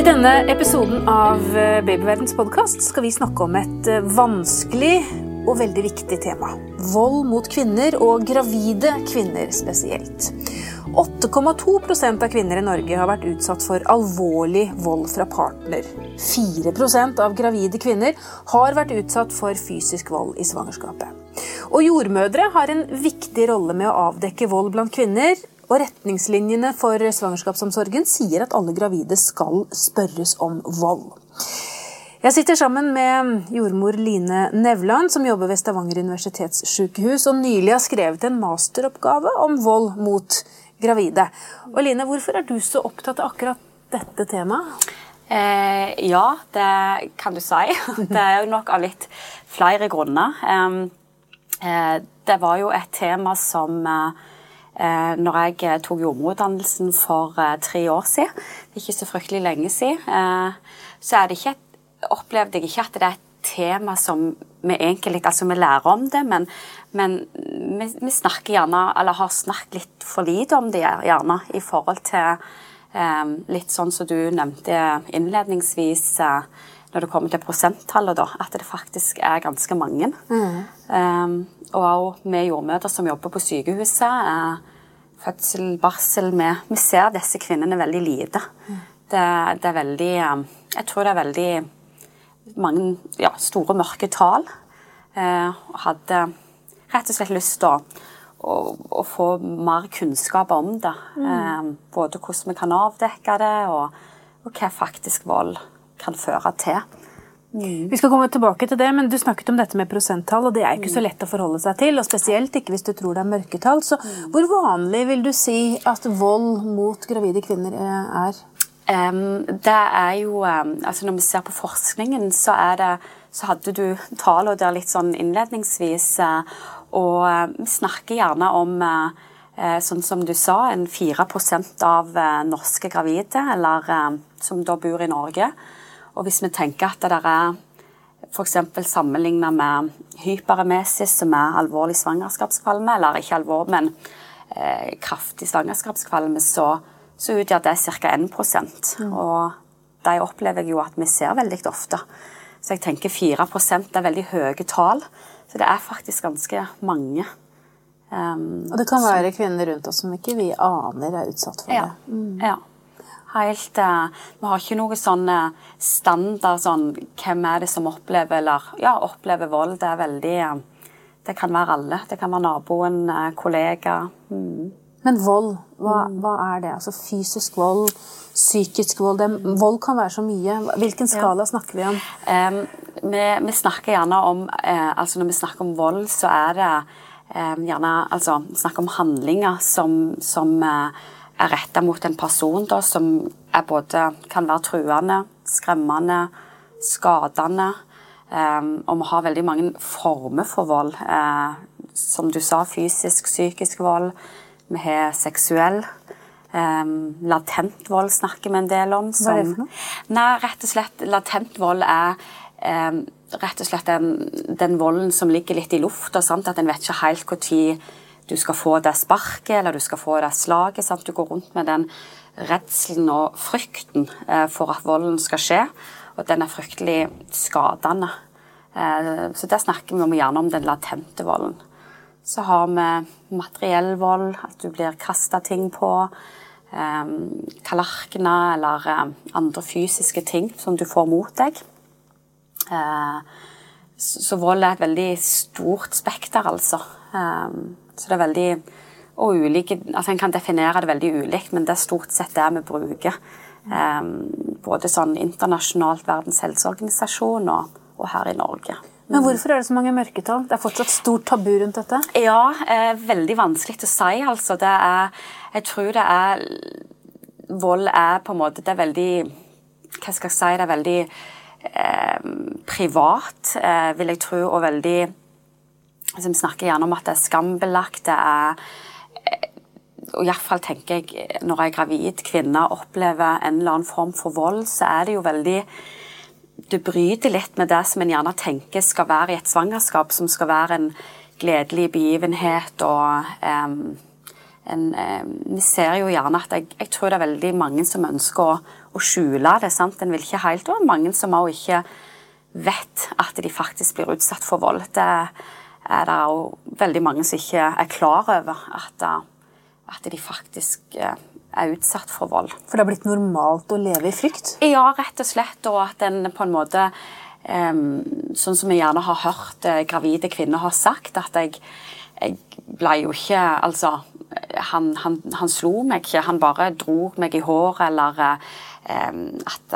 I denne episoden av eh, Babyverdens podkast skal vi snakke om et eh, vanskelig og veldig viktig tema. Vold mot kvinner, og gravide kvinner spesielt. 8,2% av kvinner i Norge har vært utsatt for alvorlig vold fra partner. 4% av gravide kvinner har vært utsatt for fysisk vold i svangerskapet. Og jordmødre har en viktig rolle med å avdekke vold blant kvinner, og retningslinjene for svangerskapsomsorgen sier at alle gravide skal spørres om vold. Jeg sitter sammen med jordmor Line Nevland, som jobber ved Stavanger universitetssykehus, og nylig har skrevet en masteroppgave om vold mot gravide. Og Line, hvorfor er du så opptatt av akkurat dette temaet? Eh, ja, det kan du si. Det er jo nok av litt flere grunner. Eh, det var jo et tema som eh, når jeg eh, tok jordmorutdannelsen for eh, tre år siden, det er ikke så fryktelig lenge siden, så er det ikke et, opplevde jeg ikke at det er et tema som vi egentlig Altså, vi lærer om det, men, men vi, vi, snakker gjerne, eller har snakket litt for lite om det gjerne, i forhold til eh, litt sånn som du nevnte innledningsvis. Eh, når det kommer til prosenttallet, da, at det faktisk er ganske mange. Mm. Um, og vi jordmødre som jobber på sykehuset. er fødsel, barsel med Vi ser disse kvinnene veldig lite. Mm. Det, det, er veldig um, Jeg tror det er veldig mange ja, store, mørke tall. Jeg hadde rett og slett lyst til å, å, å, få mer kunnskap om det. Mm. Uh, både hvordan vi kan avdekke det, og, og hva faktisk vold kan føre til. Mm. Vi skal komme tilbake til det, men Du snakket om dette med prosenttall, og det er ikke så lett å forholde seg til. og Spesielt ikke hvis du tror det er mørketall. Så mm. Hvor vanlig vil du si at vold mot gravide kvinner eh, er? Um, det er jo um, altså Når vi ser på forskningen, så, det, så hadde du tallene der litt sånn innledningsvis. Uh, og uh, vi snakker gjerne om uh, sånn som du sa, en 4% av norske gravide, eller som da bor i Norge, og hvis vi tenker at det er f.eks. sammenligna med hyperemesis, som er alvorlig svangerskapskvalme, eller ikke alvorlig, men eh, kraftig svangerskapskvalme, så, så utgjør det ca. 1 mm. Og de opplever jeg jo at vi ser veldig ofte. Så jeg tenker 4% er veldig høye tall. Så det er faktisk ganske mange. Um, og det kan være kvinner rundt oss som ikke vi aner er utsatt for ja, det. Mm. Ja helt uh, Vi har ikke noe sånn uh, standard sånn Hvem er det som opplever eller ja, opplever vold? Det er veldig uh, Det kan være alle. Det kan være naboen, kollega. Mm. Men vold, hva, mm. hva, er det? Altså fysisk vold, psykisk vold det, Vold kan være så mye. Hvilken skala ja. snakker vi om? Um, vi, vi, snakker gjerne om altså Når vi snakker om vold, så er det um, gjerne altså, snakk om handlinger som, som er retta mot en person da, som både, kan være truende, skremmende, skadende. Um, og vi har veldig mange former for vold. Uh, som du sa, fysisk, psykisk vold. Vi har seksuell. Um, latent vold snakker vi en del om. Som, Hva er det for noe? Nei, rett og slett, Latent vold er um, rett og slett den, den, volden som ligger litt i lufta. At en vet ikke helt når du skal få det sparket eller du skal få det slaget. Sant? Du går rundt med den redselen og frykten eh, for at volden skal skje. Og den er fryktelig skadende. Eh, så der snakker vi gjerne om den latente volden. Så har vi materiell vold, at du blir kasta ting på. Eh, tallerkener eller andre fysiske ting som du får mot deg. Så vold er et veldig stort spekter, altså. Um, så det er veldig og ulike, altså En kan definere det veldig ulikt, men det er stort sett det vi bruker. Um, både sånn internasjonalt Verdens helseorganisasjon og, og, her i Norge. Men hvorfor er det så mange mørketall? Det er fortsatt stort tabu rundt dette? Ja, eh, veldig vanskelig å si, altså. Det er Jeg tror det er Vold er på en måte Det er veldig Hva skal jeg si? Det er veldig eh, privat, eh, vil jeg tro, og veldig som snakker gjerne om at det er skambelagt. det er eh, og Iallfall tenker jeg når ei gravid kvinne opplever en eller annen form for vold, så er det jo veldig Du bryter litt med det som en gjerne tenker skal være i et svangerskap, som skal være en gledelig begivenhet og um, en um, Vi ser jo gjerne at jeg, jeg, tror det er veldig mange som ønsker å, å skjule det. sant? En vil ikke helt, og mange som også ikke vet at de faktisk blir utsatt for vold. Det er det òg veldig mange som ikke er klar over at, at de faktisk er utsatt for vold. For det har blitt normalt å leve i frykt? Ja, rett og slett. Og at en på en måte um, Sånn som jeg gjerne har hørt gravide kvinner har sagt, at jeg, jeg ble jo ikke Altså, han, han, han, slo meg ikke, han bare dro meg i håret, eller at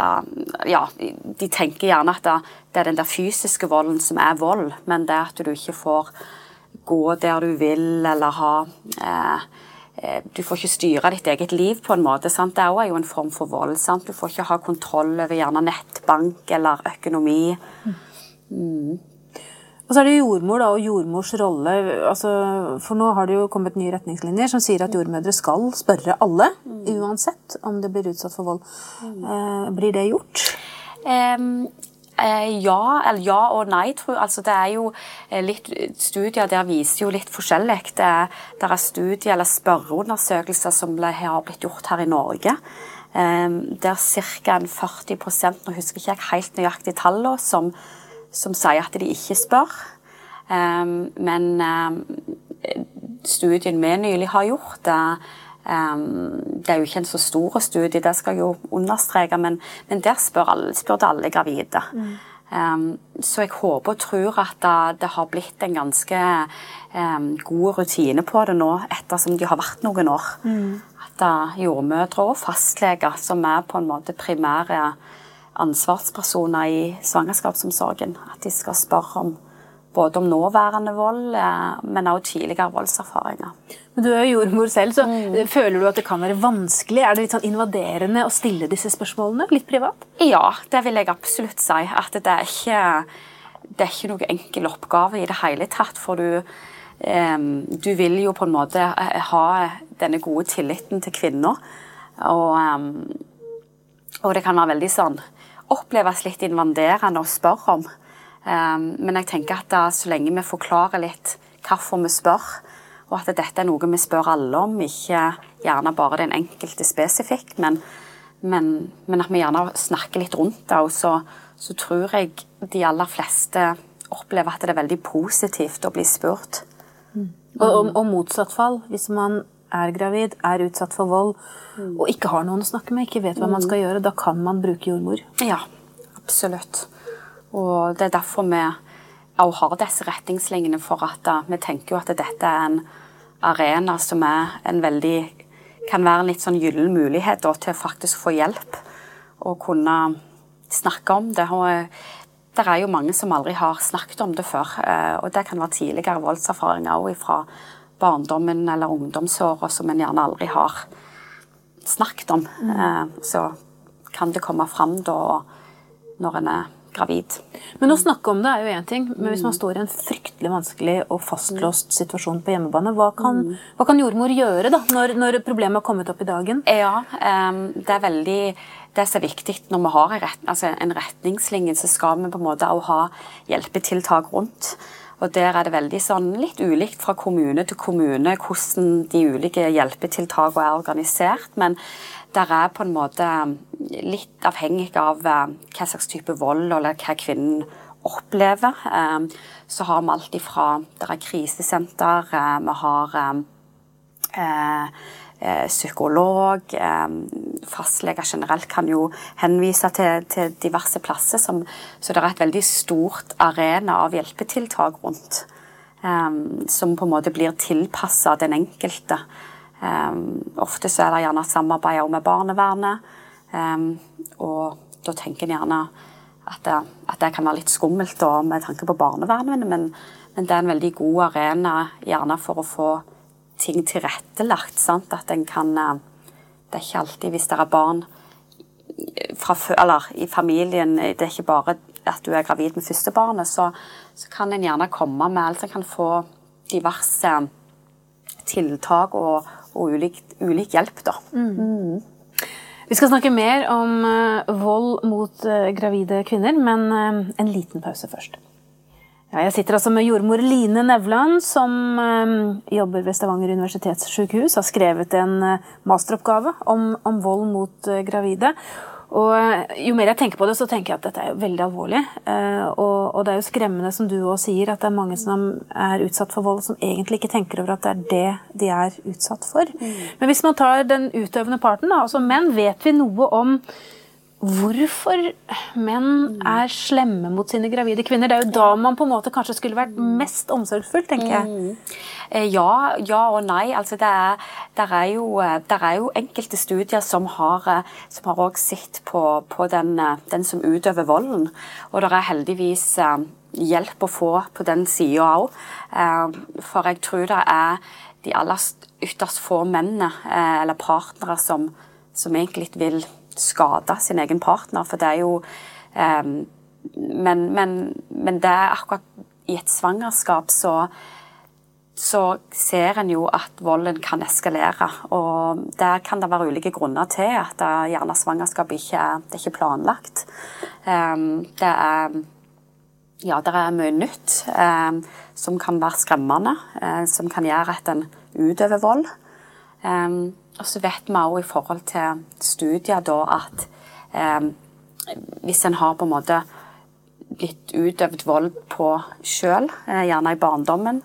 Ja, de tenker gjerne at det er den der fysiske volden som er vold, men det at du ikke får gå der du vil, eller ha uh, Eh, du får ikke styre ditt eget liv på en måte. Sant? Det er jo en form for vold. Sant? Du får ikke ha kontroll over gjerne nettbank eller økonomi. Mm. Og så er det jordmor da, og jordmors rolle. Altså, for nå har det jo kommet nye retningslinjer som sier at jordmødre skal spørre alle, mm. uansett om det blir utsatt for vold. Mm. Eh, blir det gjort? Um, ja, eller ja og nei, tror jeg. Altså, det er jo eh, litt Studier der viser jo litt forskjellig. Det, det er studier eller spørreundersøkelser som har blitt gjort her i Norge. Um, der ca. 40% nå husker jeg ikke helt nøyaktig tallene, som, som, sier at de ikke spør. Um, men um, studien vi nylig har gjort, Um, det er jo ikke en så stor studie, det skal jeg jo understreke, men, men der spør alle, spurte alle gravide. Mm. Så jeg håper og tror at det, det har blitt en ganske god rutine på det nå, ettersom de har vært noen år. Mm. At uh, jordmødre og fastleger, som er på en måte primære ansvarspersoner i svangerskapsomsorgen, at de skal spørre om både om nåværende vold, eh, men også tidligere voldserfaringer. Men Du er jo jordmor selv, så mm. føler du at det kan være vanskelig? Er det litt sånn invaderende å stille disse spørsmålene? Litt privat? Ja, det vil jeg absolutt si. At det er ikke, det er ikke noe enkel oppgave i det hele tatt. For du, um, du vil jo på en måte eh, ha denne gode tilliten til kvinner. Og, um, og det kan være veldig sånn Oppleves litt invaderende å spørre om. Um, men jeg tenker at da, så lenge vi forklarer litt hvorfor vi spør, og at dette er noe vi spør alle om, ikke gjerne bare den enkelte spesifikk, men, men, men, at vi gjerne snakker litt rundt det, så, så, tror jeg de aller fleste opplever at det er veldig positivt å bli spurt. Mm. Og, og, og, motsatt fall, hvis man er gravid, er utsatt for vold mm. og ikke har noen å snakke med, ikke vet hva man skal gjøre, da kan man bruke jordmor. Ja, absolutt. Og det er derfor vi òg har disse retningslinjene for at vi tenker jo at dette er en arena som er en veldig kan være en litt sånn gyllen mulighet da, til å faktisk få hjelp og kunne snakke om det. Og det er jo mange som aldri har snakket om det før. Eh, og det kan være tidligere voldserfaringer òg fra barndommen eller ungdomsåra som en gjerne aldri har snakket om. Mm. Så kan det komme fram da når en er gravid. Men å snakke om det er jo én ting, men hvis man står i en fryktelig vanskelig og fastlåst situasjon på hjemmebane, hva kan, hva kan jordmor gjøre da, når, når, problemet har kommet opp i dagen? Ja, um, det er veldig det som er viktig når vi har en, retning, altså en retningslinje, så skal vi på en måte ha hjelpetiltak rundt. Og Der er det veldig sånn, litt ulikt fra kommune til kommune hvordan de ulike hjelpetiltakene er organisert. Men der er på en måte litt avhengig av eh, hva slags type vold eller hva kvinnen opplever. Eh, så har vi alt ifra Det er krisesenter, eh, vi har psykolog. Fastleger generelt kan jo henvise til, til diverse plasser. Som, så det er et veldig stort arena av hjelpetiltak rundt. Som på en måte blir tilpassa den enkelte. Um, ofte så er det gjerne samarbeid med barnevernet. Um, og da tenker en gjerne at det, at det, kan være litt skummelt da, med tanke på barnevernet, men, men, det er en veldig god arena gjerne for å få ting tilrettelagt. Sant? At en kan eh, Det er ikke alltid hvis det er barn fra, eller i familien Det er ikke bare at du er gravid med første barnet, så, så kan en gjerne komme med alt. en kan få diverse tiltak og, og ulik, ulik hjelp, da. Mm. Mm. Vi skal snakke mer om uh, vold mot gravide kvinner, men en liten pause først. Ja, jeg sitter altså med jordmor Line Nevland, som eh, jobber ved Stavanger universitetssykehus. Har skrevet en uh, masteroppgave om, om, vold mot eh, gravide. Og uh, Jo mer jeg tenker på det, så tenker jeg at dette er veldig alvorlig. Og, og, det er jo skremmende, som du òg sier, at det er mange som er utsatt for vold, som egentlig ikke tenker over at det er det de er utsatt for. Mm. Men hvis man tar den utøvende parten, da, altså menn, vet vi noe om hvorfor menn er slemme mot sine gravide kvinner. Det er jo da man på en måte kanskje skulle vært mest omsorgsfull, tenker jeg. Mm. Eh, ja, ja, og nei. Altså, det er, der er, jo, eh, der er jo enkelte studier som har, eh, som har også sett på, på den, den, som utøver volden. Og det er heldigvis hjelp å få på den sida òg. For jeg tror det er de aller ytterst få mennene eller partnere som, som egentlig vil skade sin egen partner, for det er jo um, men, men, men, det er akkurat i et svangerskap så så ser en jo at volden kan eskalere. Og der kan det være ulike grunner til at det, gjerne svangerskap ikke er, det er ikke planlagt. Um, det er ja, det er mye nytt um, som kan være skremmende, uh, som kan gjøre at en utøver vold. Um, og så vet vi òg i forhold til studier da at eh, hvis en har på en måte blitt utøvd vold på sjøl, eh, gjerne i barndommen,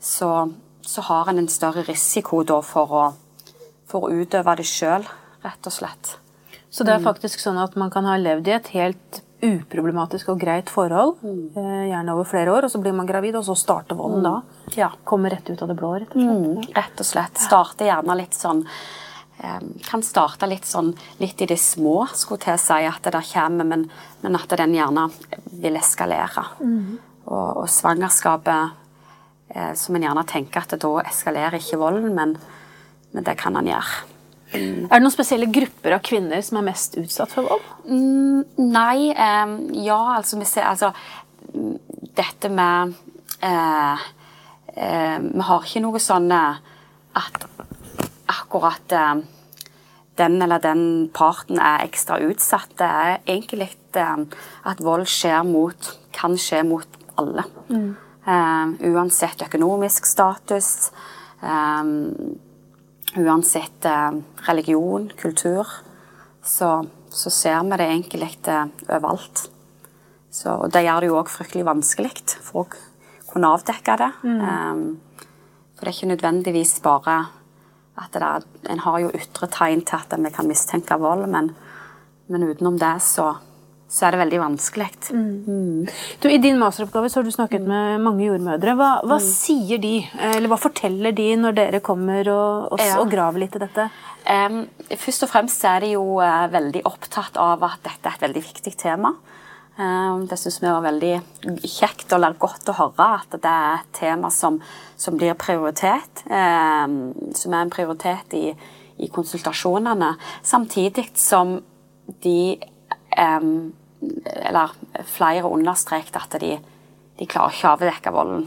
så, så, har en en større risiko da for å, for å utøve det sjøl, rett og slett. Så det er faktisk sånn at man kan ha levd i et helt uproblematisk og greit forhold, mm. Eh, gjerne over flere år, og så blir man gravid, og så starter volden mm. da? Ja. Kommer rett ut av det blå, rett og slett? Mm. Rett og slett. Starter gjerne litt sånn eh, kan starte litt sånn litt i det små, skulle til å si at det der kommer, men, men, at den gjerne vil eskalere. Mm. Og, og, svangerskapet eh, som en gjerne tenker at da eskalerer ikke volden, men, men det kan han gjøre. Mm. Er det noen spesielle grupper av kvinner som er mest utsatt for vold? Mm, nei. Um, ja, altså vi ser altså Dette med uh, uh, Vi har ikke noe sånn at akkurat uh, den eller den parten er ekstra utsatt. Det er egentlig at vold skjer mot Kan skje mot alle. Mm. uansett økonomisk status. Um, uansett eh, religion, kultur, så, så ser vi det egentlig overalt. Så, og det gjør det jo òg fryktelig vanskelig for å kunne avdekke det. Mm. Um, for det er ikke nødvendigvis bare at det er, En har jo ytre tegn til at vi kan mistenke vold, men, men utenom det så så er det veldig vanskelig. Mm. Du, I din masteroppgave så har du snakket med mange jordmødre. Hva, hva mm. sier de, eller hva forteller de når dere kommer og, og, ja. og graver litt i dette? Um, først og fremst er de jo uh, veldig opptatt av at dette er et veldig viktig tema. Um, det syns vi var veldig kjekt og godt å høre at det er et tema som, som blir prioritet. Um, som er en prioritet i, i konsultasjonene. Samtidig som de Eller flere understreket at de, de klarer ikke å avdekke volden.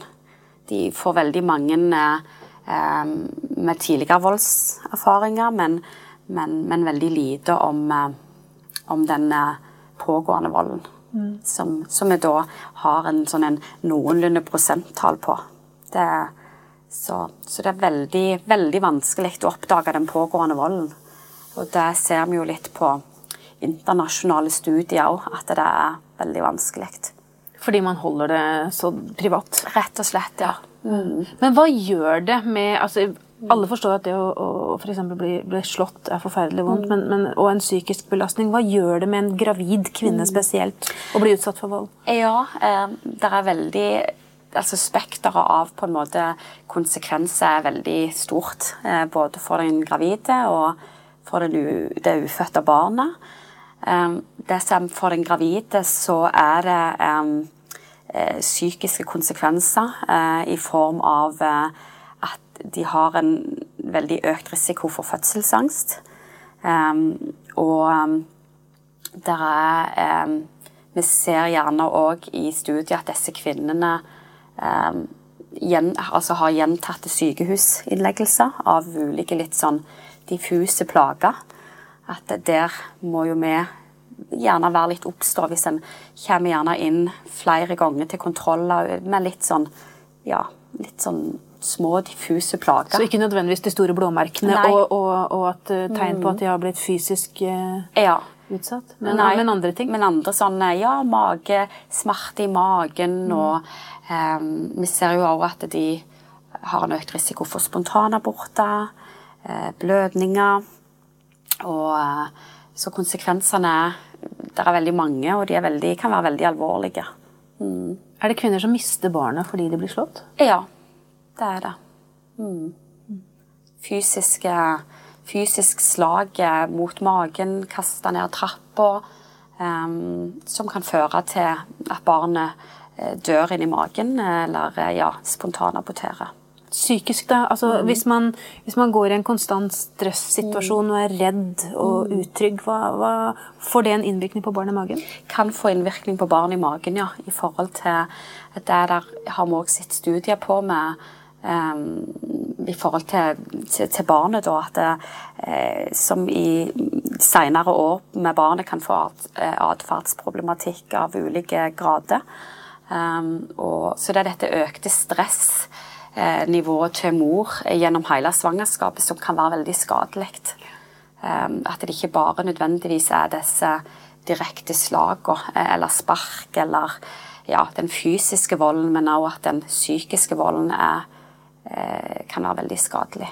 De får veldig mange med tidligere voldserfaringer, men, men, men veldig lite om, om den uh, pågående volden. Mm. Som, som, vi da har en sånn en noenlunde prosenttall på. Det, så, så, det er veldig, veldig vanskelig å oppdage den pågående volden. Og det ser vi jo litt på internasjonale studier òg, at det er veldig vanskelig. Fordi man holder det så privat? Rett og slett, ja. Mm. Men hva gjør det med altså, Alle forstår at det å, å for bli, bli, slått er forferdelig vondt, mm. men, men, og en psykisk belastning. Hva gjør det med en gravid kvinne mm. spesielt å bli utsatt for vold? Ja, eh, det er veldig altså Spekteret av på en måte konsekvenser er veldig stort. Eh, både for den gravide og for det, det ufødte barnet. Um, det som for den gravide så er det um, psykiske konsekvenser uh, i form av uh, at de har en veldig økt risiko for fødselsangst. Um, og der er Vi ser gjerne òg i studiet at disse kvinnene gjen, altså har gjentatte sykehusinnleggelser av ulike litt sånn diffuse plager at der må jo vi gjerne være litt obs hvis en kommer gjerne inn flere ganger til kontroller med litt sånn ja, litt sånn små, diffuse plager. Så ikke nødvendigvis de store blåmerkene og, og, og, at uh, tegn på at de har blitt fysisk uh, ja. utsatt? Men, men, andre ting? Men andre sånne, ja, mage, smerte i magen mm. og um, Vi ser jo også at de har en økt risiko for spontanaborter, blødninger. Og uh, så konsekvensene Det er veldig mange, og de veldig, kan være veldig alvorlige. Mm. Er det kvinner som mister barnet fordi de blir slått? Ja, det er det. Mm. Fysiske, fysisk slag mot magen, kaste ned trappa, um, som kan føre til at barnet eh, dør inni magen eller eh, ja, spontanaborterer. Psykisk, da? Altså, mm. hvis, man, hvis, man, går i en konstant stressituasjon og er redd og mm. utrygg, hva, hva, får det en innvirkning på barnet i magen? Kan få innvirkning på barnet i magen, ja. I forhold til det der har vi også sett studier på med um, i forhold til, til, til barnet, da, at det, eh, som i senere år med barnet kan få eh, atferdsproblematikk av ulike grader. Um, og, så det er dette økte stress nivået til mor gjennom hele svangerskapet, som kan være veldig skadelig. Ehm, at det ikke bare nødvendigvis er disse direkte slagene eh, eller spark eller ja, den fysiske volden, men også at den psykiske volden er, eh, kan være veldig skadelig.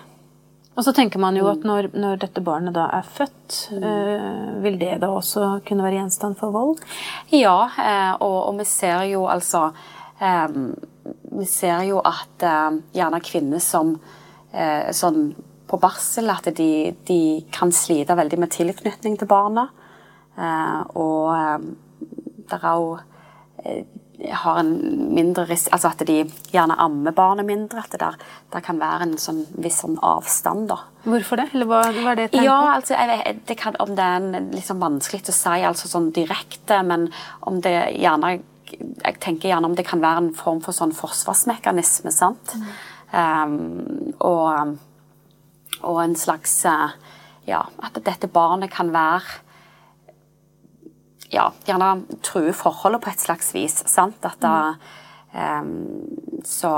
Og så tenker man jo at når, når dette barnet da er født, mm. vil det da også kunne være gjenstand for vold? Ja, og, og vi ser jo altså um, vi ser jo at uh, gjerne kvinner som uh, sånn på barsel, at de, de, kan slite veldig med tilknytning til barna. Uh, og det er jo har en mindre altså At de gjerne ammer barnet mindre. At det der, der kan være en sånn, viss sånn avstand. da. Hvorfor det? Eller hva, hva er det tegn ja, Altså, vet, det kan, om det er liksom vanskelig å si altså sånn direkte, men om det gjerne jeg tenker gjerne om det kan være en form for sånn forsvarsmekanisme. sant? Mm. Um, og, og, en slags uh, Ja, at dette barnet kan være Ja, gjerne true forholdet på et slags vis. sant? At da, um, så,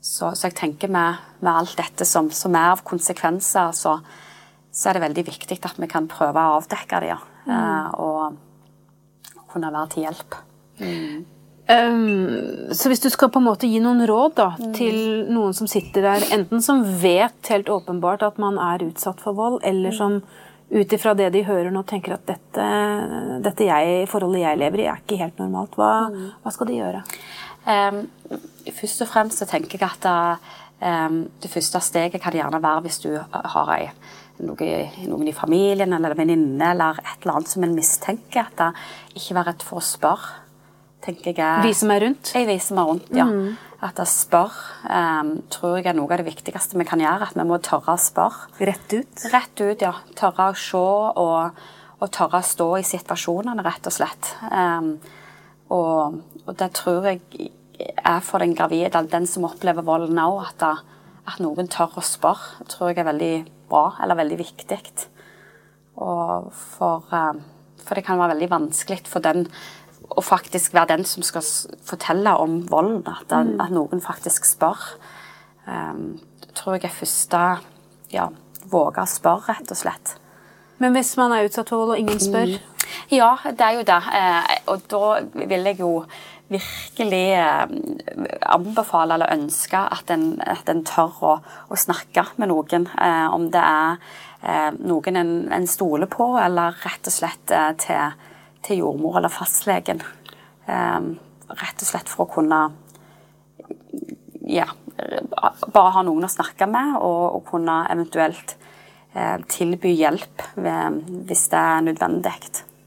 så, så, jeg tenker med, med alt dette som, som, er av konsekvenser, så, så, er det veldig viktig at vi kan prøve å avdekke det. Ja. Mm. Uh, og kunne være til hjelp. Mm. Um, så hvis du skal på en måte gi noen råd da, mm. til noen som sitter der, enten som vet helt åpenbart at man er utsatt for vold, eller som ut ifra det de hører nå, tenker at dette, dette jeg, forholdet jeg lever i, er ikke helt normalt, hva, mm. hva skal de gjøre? Um, først og fremst så tenker jeg at um, det første steget kan gjerne være hvis du har ei noe, noen i familien eller venninne eller et eller annet som en mistenker. At det ikke vær redd for å spørre tenker jeg Vi som er rundt? Jeg vi som er rundt, ja. Mm. At jeg spør um, tror jeg er noe av det viktigste vi kan gjøre. At vi må tørre å spørre. Rett ut? Rett ut, ja. Tørre å se og, og tørre å stå i situasjonene, rett og slett. Um, og, og, det tror jeg er for den gravide, den som opplever volden òg, at, at, noen tør å spørre, tror jeg er veldig bra, eller veldig viktig. Og for, um, for det kan være veldig vanskelig for den å faktisk være den som skal fortelle om volden. At, mm. at noen faktisk spør. Um, tror jeg er første ja, våge å spørre, rett og slett. Men hvis man er utsatt for vold, og ingen spør? Mm. Ja, det er jo det. Eh, og da vil jeg jo virkelig eh, anbefale eller ønske at en, at en tør å, å, snakke med noen. Eh, om det er eh, noen en, en, stoler på, eller rett og slett eh, til til jordmor eller fastlegen. Um, rett og slett for å kunne ja, bare ha noen å snakke med, og, og kunne eventuelt eh, tilby hjelp hvis det er nødvendig.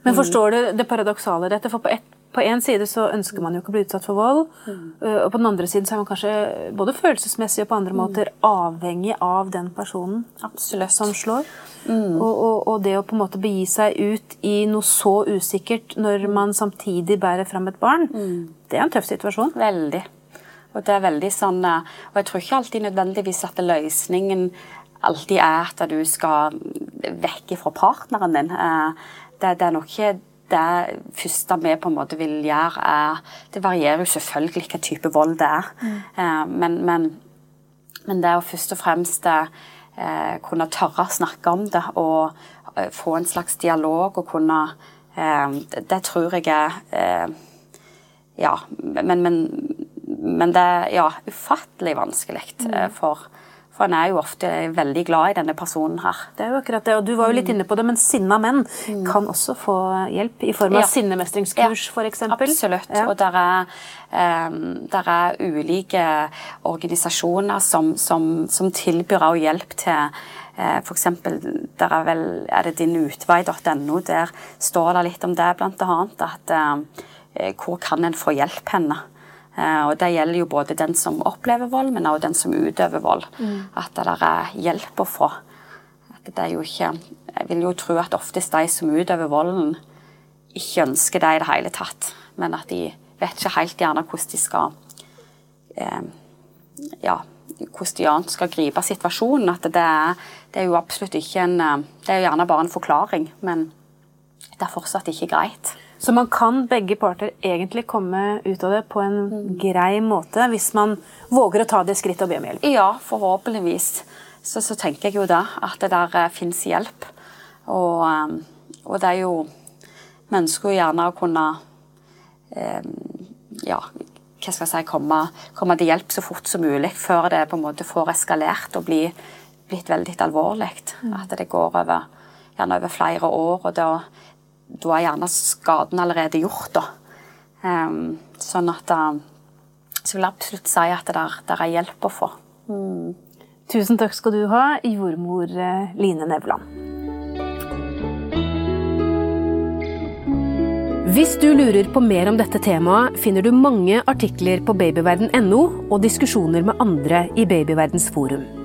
Men forstår du det paradoksale i dette? For på ett på en side så ønsker man jo ikke å bli utsatt for vold. Mm. Og på den andre siden så er man kanskje både følelsesmessig og på andre mm. måter avhengig av den personen Absolutt. som slår. Mm. Og, og, og, det å på en måte begi seg ut i noe så usikkert når man samtidig bærer fram et barn, mm. det er en tøff situasjon. Veldig. Og det er veldig sånn, eh, og jeg tror ikke alltid nødvendigvis at løsningen alltid er at du skal vekk fra partneren din. Eh, det, det er nok ikke det første vi på en måte vil gjøre, er Det varierer jo selvfølgelig hvilken type vold det er. Mm. Eh, men, men, men, det å først og fremst eh, kunne tørre å snakke om det og eh, få en slags dialog og kunne eh, det, det, tror jeg er Ja, men, men, men, det er ja, ufattelig vanskelig mm. For for en er jo ofte veldig glad i denne personen her. Det er jo akkurat det, og Du var jo litt inne på det, men sinna menn mm. kan også få hjelp i form av ja. sinnemestringskurs ja. f.eks. Absolutt. Ja. Og der er, um, der er, ulike organisasjoner som, som, som tilbyr også hjelp til for eksempel, der er vel er det dinutvei.no. Der står det litt om det, annet. At uh, hvor kan en få hjelp henne? Eh, og Det gjelder jo både den som opplever vold, men også den som utøver vold. Mm. At det er hjelp å få. At det er jo ikke, Jeg vil jo tro at oftest de som utøver volden, ikke ønsker det i det hele tatt. Men at de vet ikke helt gjerne hvordan de skal eh, ja, hvordan de skal gripe situasjonen. At det er, det er jo absolutt ikke en eh, Det er jo gjerne bare en forklaring, men det er fortsatt ikke greit. Så man kan begge parter egentlig komme ut av det på en mm. grei måte, hvis man våger å ta det skrittet og be om hjelp? Ja, forhåpentligvis. Så, så tenker jeg jo da at det der uh, fins hjelp. Og, um, og, det er jo Vi ønsker jo gjerne å kunne um, Ja, hva skal jeg si komme, komme, til hjelp så fort som mulig, før det på en måte får eskalert og bli, blitt veldig alvorlig. Mm. At det går over, gjerne over flere år. og da da er gjerne skaden allerede gjort. Um, sånn at uh, Så vil jeg absolutt si at det der er hjelp å få. Mm. Tusen takk skal du ha, jordmor eh, Line Nevland. Hvis du lurer på mer om dette temaet, finner du mange artikler på babyverden.no og diskusjoner med andre i Babyverdens forum.